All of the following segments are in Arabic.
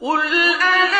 قل أنا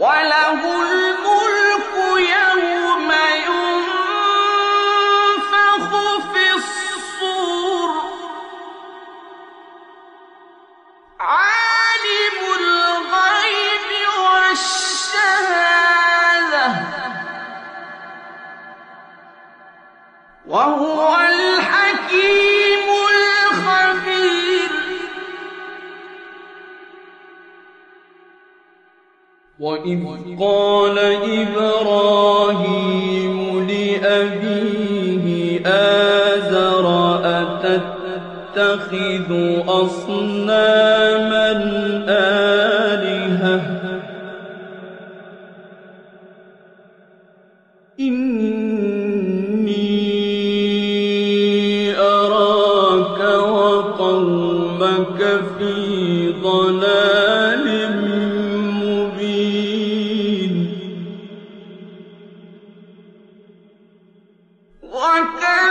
淮南吴语 وإذ قال إبراهيم لأبيه آزر أتتخذ أصناما آلهة وكان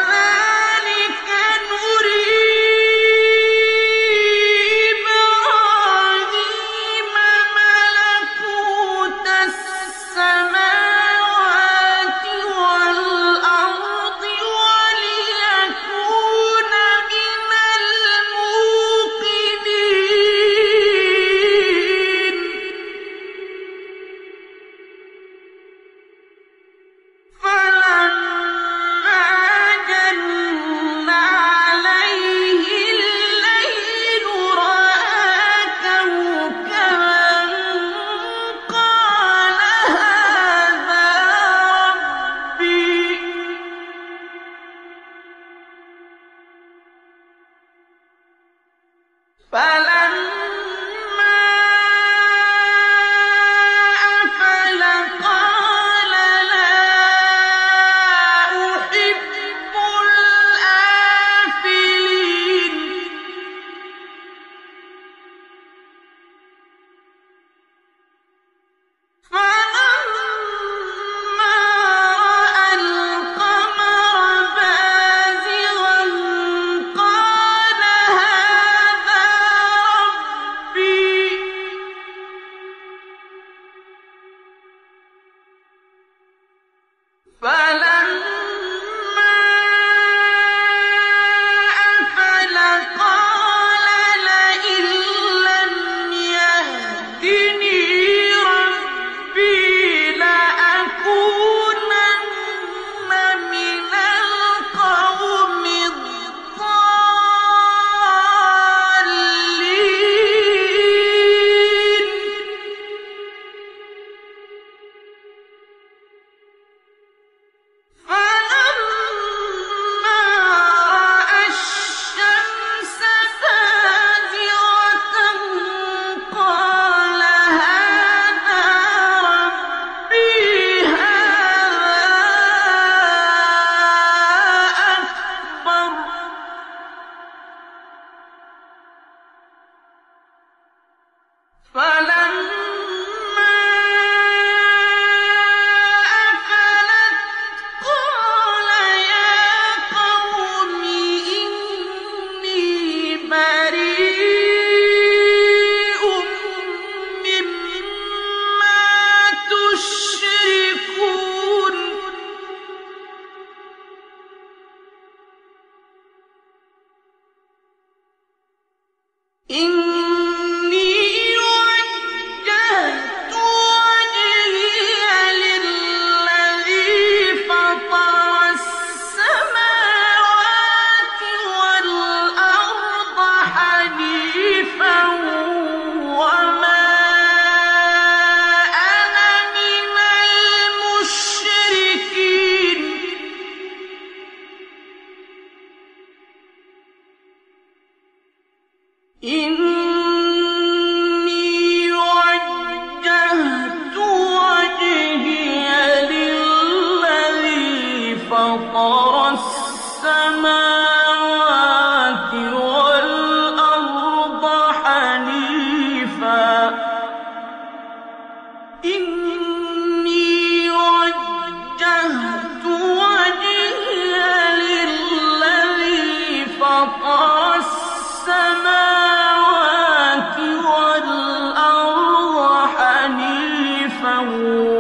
فلا له